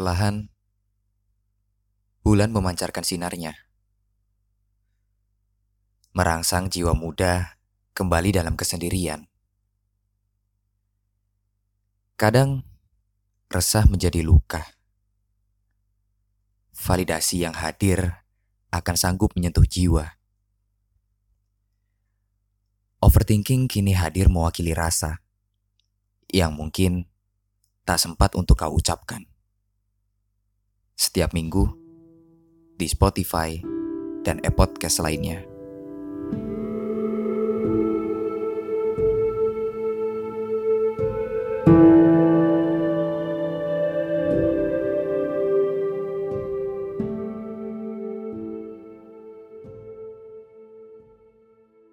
Perlahan, bulan memancarkan sinarnya. Merangsang jiwa muda kembali dalam kesendirian. Kadang, resah menjadi luka. Validasi yang hadir akan sanggup menyentuh jiwa. Overthinking kini hadir mewakili rasa yang mungkin tak sempat untuk kau ucapkan setiap minggu di Spotify dan e-podcast lainnya.